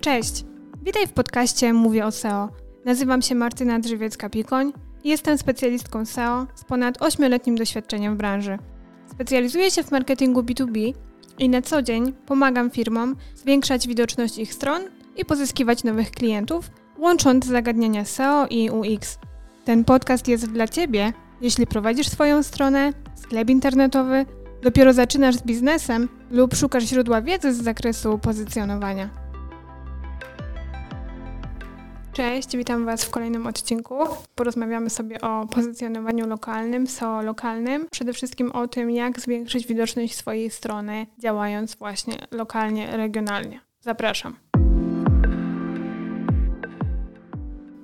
Cześć! Witaj w podcaście Mówię o SEO. Nazywam się Martyna Drzewiecka-Pikoń i jestem specjalistką SEO z ponad 8-letnim doświadczeniem w branży. Specjalizuję się w marketingu B2B i na co dzień pomagam firmom zwiększać widoczność ich stron i pozyskiwać nowych klientów, łącząc zagadnienia SEO i UX. Ten podcast jest dla Ciebie, jeśli prowadzisz swoją stronę, sklep internetowy, dopiero zaczynasz z biznesem lub szukasz źródła wiedzy z zakresu pozycjonowania. Cześć, witam Was w kolejnym odcinku. Porozmawiamy sobie o pozycjonowaniu lokalnym, SEO lokalnym. Przede wszystkim o tym, jak zwiększyć widoczność swojej strony, działając właśnie lokalnie, regionalnie. Zapraszam.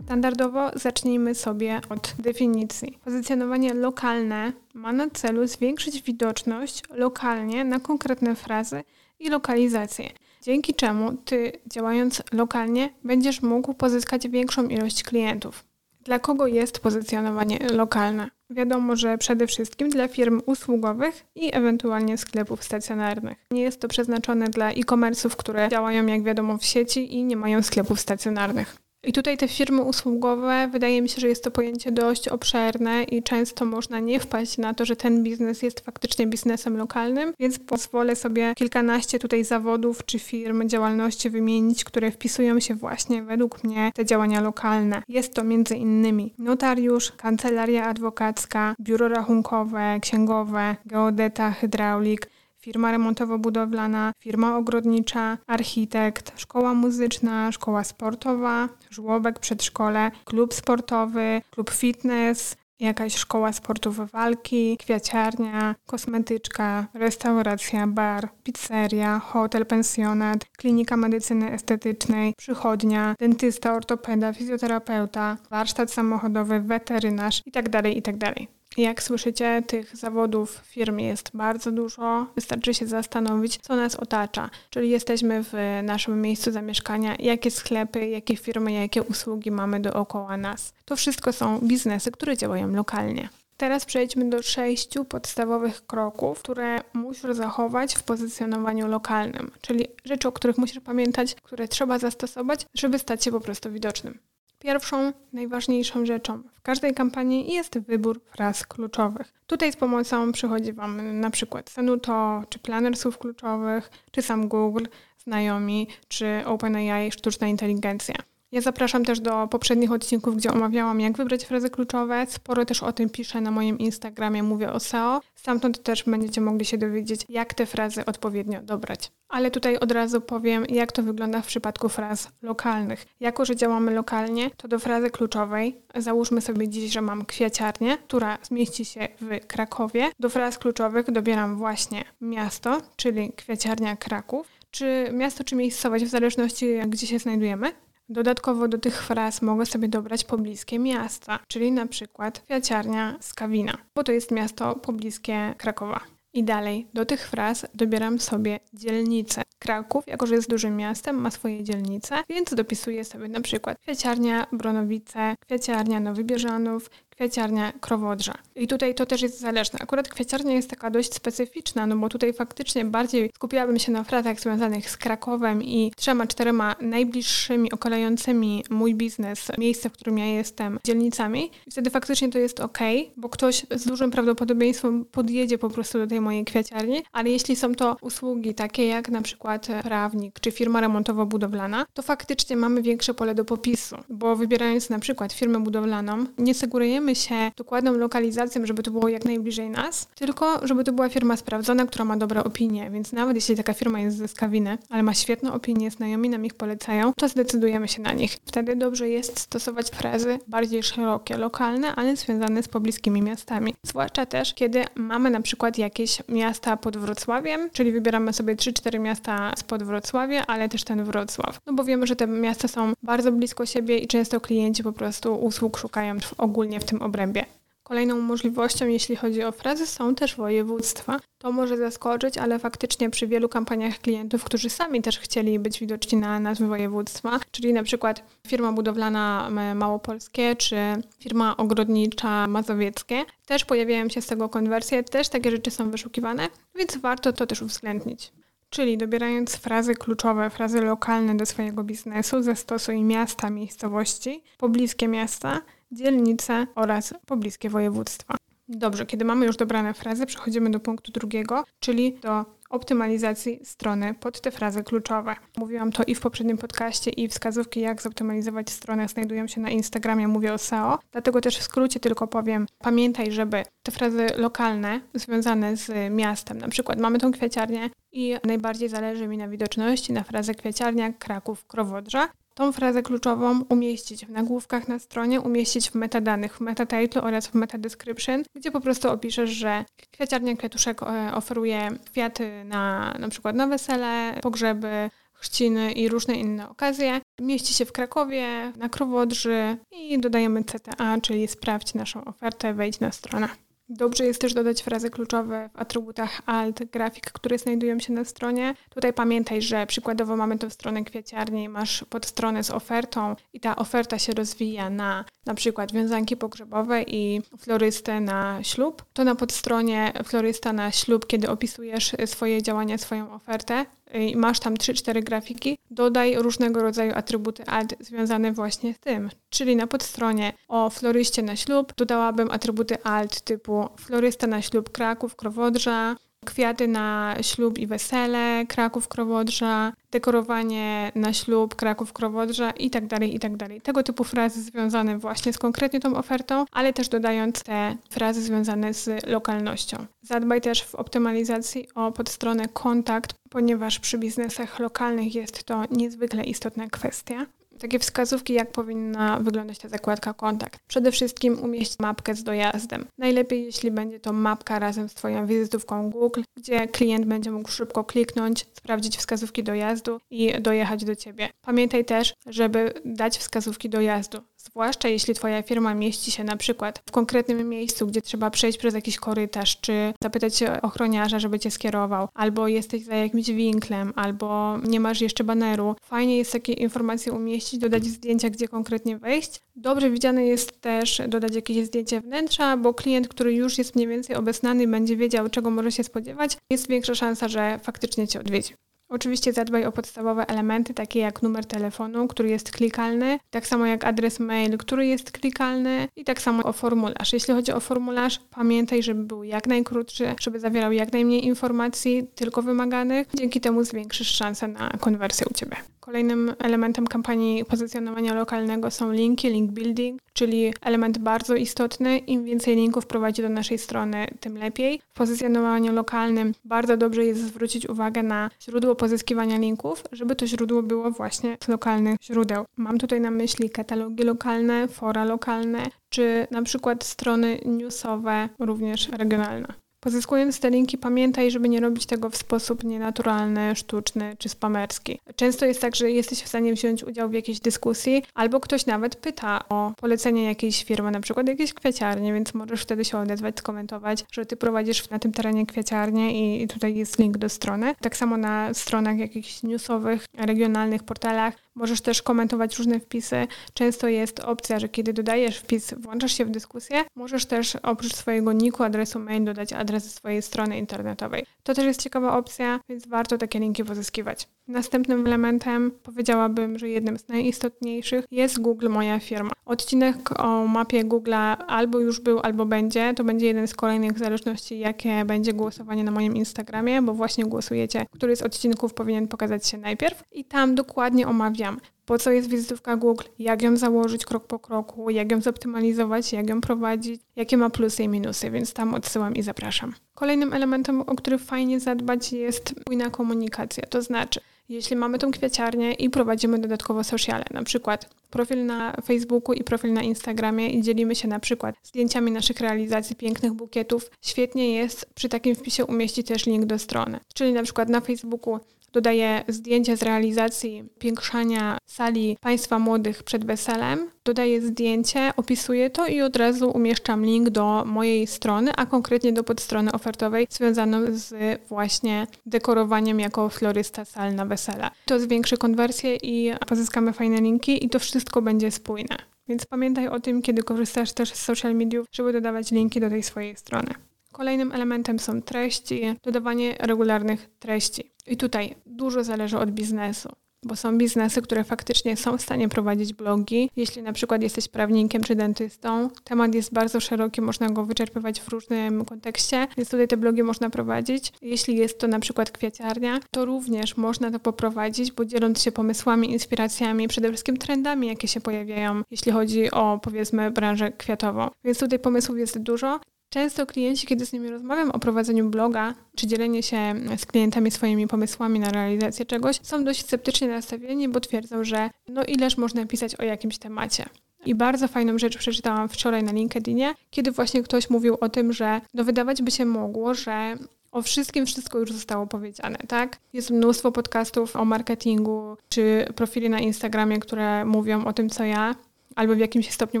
Standardowo zacznijmy sobie od definicji. Pozycjonowanie lokalne ma na celu zwiększyć widoczność lokalnie na konkretne frazy i lokalizacje, dzięki czemu ty, działając lokalnie, będziesz mógł pozyskać większą ilość klientów. Dla kogo jest pozycjonowanie lokalne? Wiadomo, że przede wszystkim dla firm usługowych i ewentualnie sklepów stacjonarnych. Nie jest to przeznaczone dla e-commerce'ów, które działają, jak wiadomo, w sieci i nie mają sklepów stacjonarnych. I tutaj te firmy usługowe, wydaje mi się, że jest to pojęcie dość obszerne i często można nie wpaść na to, że ten biznes jest faktycznie biznesem lokalnym, więc pozwolę sobie kilkanaście tutaj zawodów czy firm, działalności wymienić, które wpisują się właśnie według mnie te działania lokalne. Jest to między innymi notariusz, kancelaria adwokacka, biuro rachunkowe, księgowe, geodeta, hydraulik, firma remontowo-budowlana, firma ogrodnicza, architekt, szkoła muzyczna, szkoła sportowa, żłobek, przedszkole, klub sportowy, klub fitness, jakaś szkoła sportów walki, kwiaciarnia, kosmetyczka, restauracja, bar, pizzeria, hotel, pensjonat, klinika medycyny estetycznej, przychodnia, dentysta, ortopeda, fizjoterapeuta, warsztat samochodowy, weterynarz itd., tak itd. Jak słyszycie, tych zawodów w firmie jest bardzo dużo. Wystarczy się zastanowić, co nas otacza. Czyli jesteśmy w naszym miejscu zamieszkania, jakie sklepy, jakie firmy, jakie usługi mamy dookoła nas. To wszystko są biznesy, które działają lokalnie. Teraz przejdźmy do sześciu podstawowych kroków, które musisz zachować w pozycjonowaniu lokalnym, czyli rzeczy, o których musisz pamiętać, które trzeba zastosować, żeby stać się po prostu widocznym. Pierwszą, najważniejszą rzeczą w każdej kampanii jest wybór fraz kluczowych. Tutaj z pomocą przychodzi Wam na przykład Senuto, czy planer słów kluczowych, czy sam Google, znajomi, czy OpenAI, sztuczna inteligencja. Ja zapraszam też do poprzednich odcinków, gdzie omawiałam, jak wybrać frazy kluczowe. Sporo też o tym piszę na moim Instagramie, mówię o SEO. Stamtąd też będziecie mogli się dowiedzieć, jak te frazy odpowiednio dobrać. Ale tutaj od razu powiem, jak to wygląda w przypadku fraz lokalnych. Jako, że działamy lokalnie, to do frazy kluczowej załóżmy sobie dziś, że mam kwiaciarnię, która zmieści się w Krakowie. Do fraz kluczowych dobieram właśnie miasto, czyli kwiaciarnia Kraków, czy miasto, czy miejscowość, w zależności gdzie się znajdujemy. Dodatkowo do tych fraz mogę sobie dobrać pobliskie miasta, czyli na przykład kwiaciarnia Skawina, bo to jest miasto pobliskie Krakowa. I dalej do tych fraz dobieram sobie dzielnice. Kraków, jako że jest dużym miastem, ma swoje dzielnice, więc dopisuję sobie na przykład kwiaciarnia Bronowice, kwiaciarnia Nowy Bieżanów, kwiaciarnia Krowodrza. I tutaj to też jest zależne. Akurat kwiaciarnia jest taka dość specyficzna, no bo tutaj faktycznie bardziej skupiałabym się na frazach związanych z Krakowem i trzema, czterema najbliższymi, okalającymi mój biznes, miejsce, w którym ja jestem, dzielnicami. I wtedy faktycznie to jest ok, bo ktoś z dużym prawdopodobieństwem podjedzie po prostu do tej mojej kwiaciarni, ale jeśli są to usługi takie jak na przykład prawnik czy firma remontowo-budowlana, to faktycznie mamy większe pole do popisu, bo wybierając na przykład firmę budowlaną, nie segurujemy się dokładną lokalizacją, żeby to było jak najbliżej nas, tylko żeby to była firma sprawdzona, która ma dobre opinie. Więc nawet jeśli taka firma jest ze Skawiny, ale ma świetne opinie, znajomi nam ich polecają, to zdecydujemy się na nich. Wtedy dobrze jest stosować frazy bardziej szerokie, lokalne, ale związane z pobliskimi miastami. Zwłaszcza też, kiedy mamy na przykład jakieś miasta pod Wrocławiem, czyli wybieramy sobie 3-4 miasta spod Wrocławia, ale też ten Wrocław. No bo wiemy, że te miasta są bardzo blisko siebie i często klienci po prostu usług szukają ogólnie w tym obrębie. Kolejną możliwością, jeśli chodzi o frazy, są też województwa. To może zaskoczyć, ale faktycznie przy wielu kampaniach klientów, którzy sami też chcieli być widoczni na nazwy województwa, czyli na przykład firma budowlana małopolskie czy firma ogrodnicza mazowieckie, też pojawiają się z tego konwersje, też takie rzeczy są wyszukiwane, więc warto to też uwzględnić. Czyli dobierając frazy kluczowe, frazy lokalne do swojego biznesu, zastosuj miasta, miejscowości, pobliskie miasta, dzielnice oraz pobliskie województwa. Dobrze, kiedy mamy już dobrane frazy, przechodzimy do punktu drugiego, czyli do optymalizacji strony pod te frazy kluczowe. Mówiłam to i w poprzednim podcaście, i wskazówki, jak zoptymalizować stronę, znajdują się na Instagramie, mówię o SEO. Dlatego też w skrócie tylko powiem, pamiętaj, żeby te frazy lokalne związane z miastem, na przykład mamy tą kwieciarnię i najbardziej zależy mi na widoczności, na frazę kwieciarnia Kraków Krowodrza tą frazę kluczową umieścić w nagłówkach na stronie, umieścić w metadanych, w metatitle oraz w metadescription, gdzie po prostu opiszesz, że kwiaciarnia Kwiatuszek e, oferuje kwiaty na na przykład na wesele, pogrzeby, chrzciny i różne inne okazje. Mieści się w Krakowie, na Krowodrzy i dodajemy CTA, czyli sprawdź naszą ofertę, wejdź na stronę. Dobrze jest też dodać frazy kluczowe w atrybutach alt, grafik, które znajdują się na stronie. Tutaj pamiętaj, że przykładowo mamy tę stronę kwieciarni, masz podstronę z ofertą i ta oferta się rozwija na na przykład wiązanki pogrzebowe i florystę na ślub. To na podstronie florysta na ślub, kiedy opisujesz swoje działania, swoją ofertę, i masz tam 3-4 grafiki, dodaj różnego rodzaju atrybuty alt związane właśnie z tym. Czyli na podstronie o floryście na ślub dodałabym atrybuty alt typu florysta na ślub Kraków, Krowodrza, kwiaty na ślub i wesele, Kraków Krowodrza, dekorowanie na ślub, Kraków Krowodrza i tak dalej, i tak dalej. Tego typu frazy związane właśnie z konkretnie tą ofertą, ale też dodając te frazy związane z lokalnością. Zadbaj też w optymalizacji o podstronę kontakt, ponieważ przy biznesach lokalnych jest to niezwykle istotna kwestia takie wskazówki, jak powinna wyglądać ta zakładka kontakt. Przede wszystkim umieść mapkę z dojazdem. Najlepiej, jeśli będzie to mapka razem z Twoją wizytówką Google, gdzie klient będzie mógł szybko kliknąć, sprawdzić wskazówki dojazdu i dojechać do Ciebie. Pamiętaj też, żeby dać wskazówki dojazdu. Zwłaszcza jeśli Twoja firma mieści się na przykład w konkretnym miejscu, gdzie trzeba przejść przez jakiś korytarz, czy zapytać ochroniarza, żeby Cię skierował, albo jesteś za jakimś winklem, albo nie masz jeszcze baneru. Fajnie jest takie informacje umieścić, dodać zdjęcia, gdzie konkretnie wejść. Dobrze widziane jest też dodać jakieś zdjęcie wnętrza, bo klient, który już jest mniej więcej obeznany, będzie wiedział, czego może się spodziewać, jest większa szansa, że faktycznie Cię odwiedzi. Oczywiście zadbaj o podstawowe elementy, takie jak numer telefonu, który jest klikalny, tak samo jak adres mail, który jest klikalny i tak samo o formularz. Jeśli chodzi o formularz, pamiętaj, żeby był jak najkrótszy, żeby zawierał jak najmniej informacji, tylko wymaganych. Dzięki temu zwiększysz szansę na konwersję u Ciebie. Kolejnym elementem kampanii pozycjonowania lokalnego są linki, link building, czyli element bardzo istotny. Im więcej linków prowadzi do naszej strony, tym lepiej. W pozycjonowaniu lokalnym bardzo dobrze jest zwrócić uwagę na źródło pozyskiwania linków, żeby to źródło było właśnie z lokalnych źródeł. Mam tutaj na myśli katalogi lokalne, fora lokalne, czy na przykład strony newsowe, również regionalne. Pozyskując te linki, pamiętaj, żeby nie robić tego w sposób nienaturalny, sztuczny czy spamerski. Często jest tak, że jesteś w stanie wziąć udział w jakiejś dyskusji, albo ktoś nawet pyta o polecenie jakiejś firmy, na przykład jakiejś kwieciarni, więc możesz wtedy się odezwać, skomentować, że ty prowadzisz na tym terenie kwieciarnię i tutaj jest link do strony. Tak samo na stronach jakichś newsowych, regionalnych portalach Możesz też komentować różne wpisy. Często jest opcja, że kiedy dodajesz wpis, włączasz się w dyskusję, możesz też oprócz swojego niku, adresu mail dodać adres swojej strony internetowej. To też jest ciekawa opcja, więc warto takie linki pozyskiwać. Następnym elementem powiedziałabym, że jednym z najistotniejszych jest Google Moja Firma. Odcinek o mapie Google albo już był, albo będzie. To będzie jeden z kolejnych w zależności jakie będzie głosowanie na moim Instagramie, bo właśnie głosujecie, który z odcinków powinien pokazać się najpierw. I tam dokładnie omawiam, po co jest wizytówka Google, jak ją założyć krok po kroku, jak ją zoptymalizować, jak ją prowadzić, jakie ma plusy i minusy, więc tam odsyłam i zapraszam. Kolejnym elementem, o który fajnie zadbać jest spójna komunikacja, to znaczy jeśli mamy tą kwieciarnię i prowadzimy dodatkowo sociale, na przykład profil na Facebooku i profil na Instagramie i dzielimy się na przykład zdjęciami naszych realizacji pięknych bukietów, świetnie jest przy takim wpisie umieścić też link do strony. Czyli na przykład na Facebooku dodaję zdjęcia z realizacji piększania sali państwa młodych przed weselem, dodaję zdjęcie, opisuję to i od razu umieszczam link do mojej strony, a konkretnie do podstrony ofertowej związaną z właśnie dekorowaniem jako florysta sal na wesele. To zwiększy konwersję i pozyskamy fajne linki i to wszystko będzie spójne. Więc pamiętaj o tym, kiedy korzystasz też z social mediów, żeby dodawać linki do tej swojej strony. Kolejnym elementem są treści, dodawanie regularnych treści. I tutaj dużo zależy od biznesu bo są biznesy, które faktycznie są w stanie prowadzić blogi. Jeśli na przykład jesteś prawnikiem czy dentystą, temat jest bardzo szeroki, można go wyczerpywać w różnym kontekście, więc tutaj te blogi można prowadzić. Jeśli jest to na przykład kwiaciarnia, to również można to poprowadzić, bo dzieląc się pomysłami, inspiracjami, przede wszystkim trendami, jakie się pojawiają, jeśli chodzi o powiedzmy branżę kwiatową. Więc tutaj pomysłów jest dużo. Często klienci, kiedy z nimi rozmawiam o prowadzeniu bloga, czy dzielenie się z klientami swoimi pomysłami na realizację czegoś, są dość sceptycznie nastawieni, bo twierdzą, że no ileż można pisać o jakimś temacie. I bardzo fajną rzecz przeczytałam wczoraj na LinkedInie, kiedy właśnie ktoś mówił o tym, że no wydawać by się mogło, że o wszystkim wszystko już zostało powiedziane, tak? Jest mnóstwo podcastów o marketingu, czy profili na Instagramie, które mówią o tym, co ja, albo w jakimś stopniu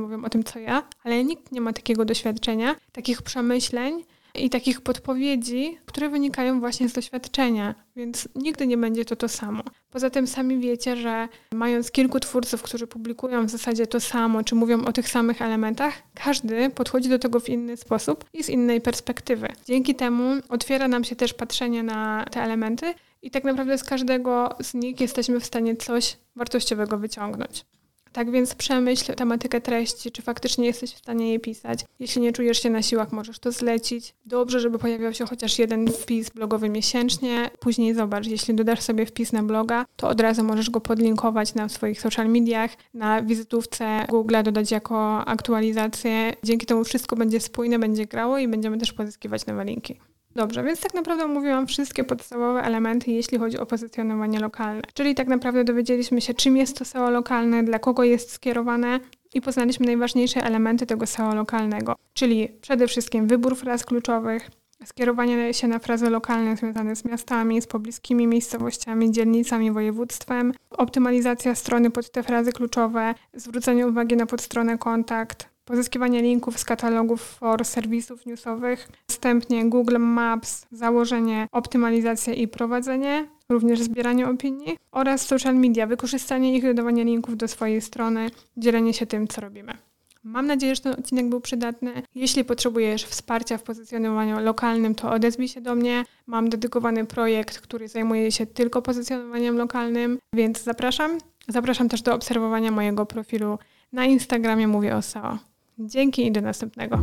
mówią o tym, co ja, ale nikt nie ma takiego doświadczenia, takich przemyśleń i takich podpowiedzi, które wynikają właśnie z doświadczenia, więc nigdy nie będzie to to samo. Poza tym sami wiecie, że mając kilku twórców, którzy publikują w zasadzie to samo, czy mówią o tych samych elementach, każdy podchodzi do tego w inny sposób i z innej perspektywy. Dzięki temu otwiera nam się też patrzenie na te elementy i tak naprawdę z każdego z nich jesteśmy w stanie coś wartościowego wyciągnąć. Tak więc przemyśl tematykę treści, czy faktycznie jesteś w stanie je pisać. Jeśli nie czujesz się na siłach, możesz to zlecić. Dobrze, żeby pojawiał się chociaż jeden wpis blogowy miesięcznie. Później zobacz, jeśli dodasz sobie wpis na bloga, to od razu możesz go podlinkować na swoich social mediach, na wizytówce Google dodać jako aktualizację. Dzięki temu wszystko będzie spójne, będzie grało i będziemy też pozyskiwać nowe linki. Dobrze, więc tak naprawdę omówiłam wszystkie podstawowe elementy, jeśli chodzi o pozycjonowanie lokalne. Czyli tak naprawdę dowiedzieliśmy się, czym jest to SEO lokalne, dla kogo jest skierowane i poznaliśmy najważniejsze elementy tego SEO lokalnego, czyli przede wszystkim wybór fraz kluczowych, skierowanie się na frazy lokalne związane z miastami, z pobliskimi miejscowościami, dzielnicami, województwem, optymalizacja strony pod te frazy kluczowe, zwrócenie uwagi na podstronę kontakt, pozyskiwanie linków z katalogów for serwisów newsowych, wstępnie Google Maps, założenie, optymalizacja i prowadzenie, również zbieranie opinii oraz social media, wykorzystanie ich dodawania linków do swojej strony, dzielenie się tym, co robimy. Mam nadzieję, że ten odcinek był przydatny. Jeśli potrzebujesz wsparcia w pozycjonowaniu lokalnym, to odezwij się do mnie. Mam dedykowany projekt, który zajmuje się tylko pozycjonowaniem lokalnym, więc zapraszam. Zapraszam też do obserwowania mojego profilu na Instagramie Mówię o SEO. Dzięki i do następnego.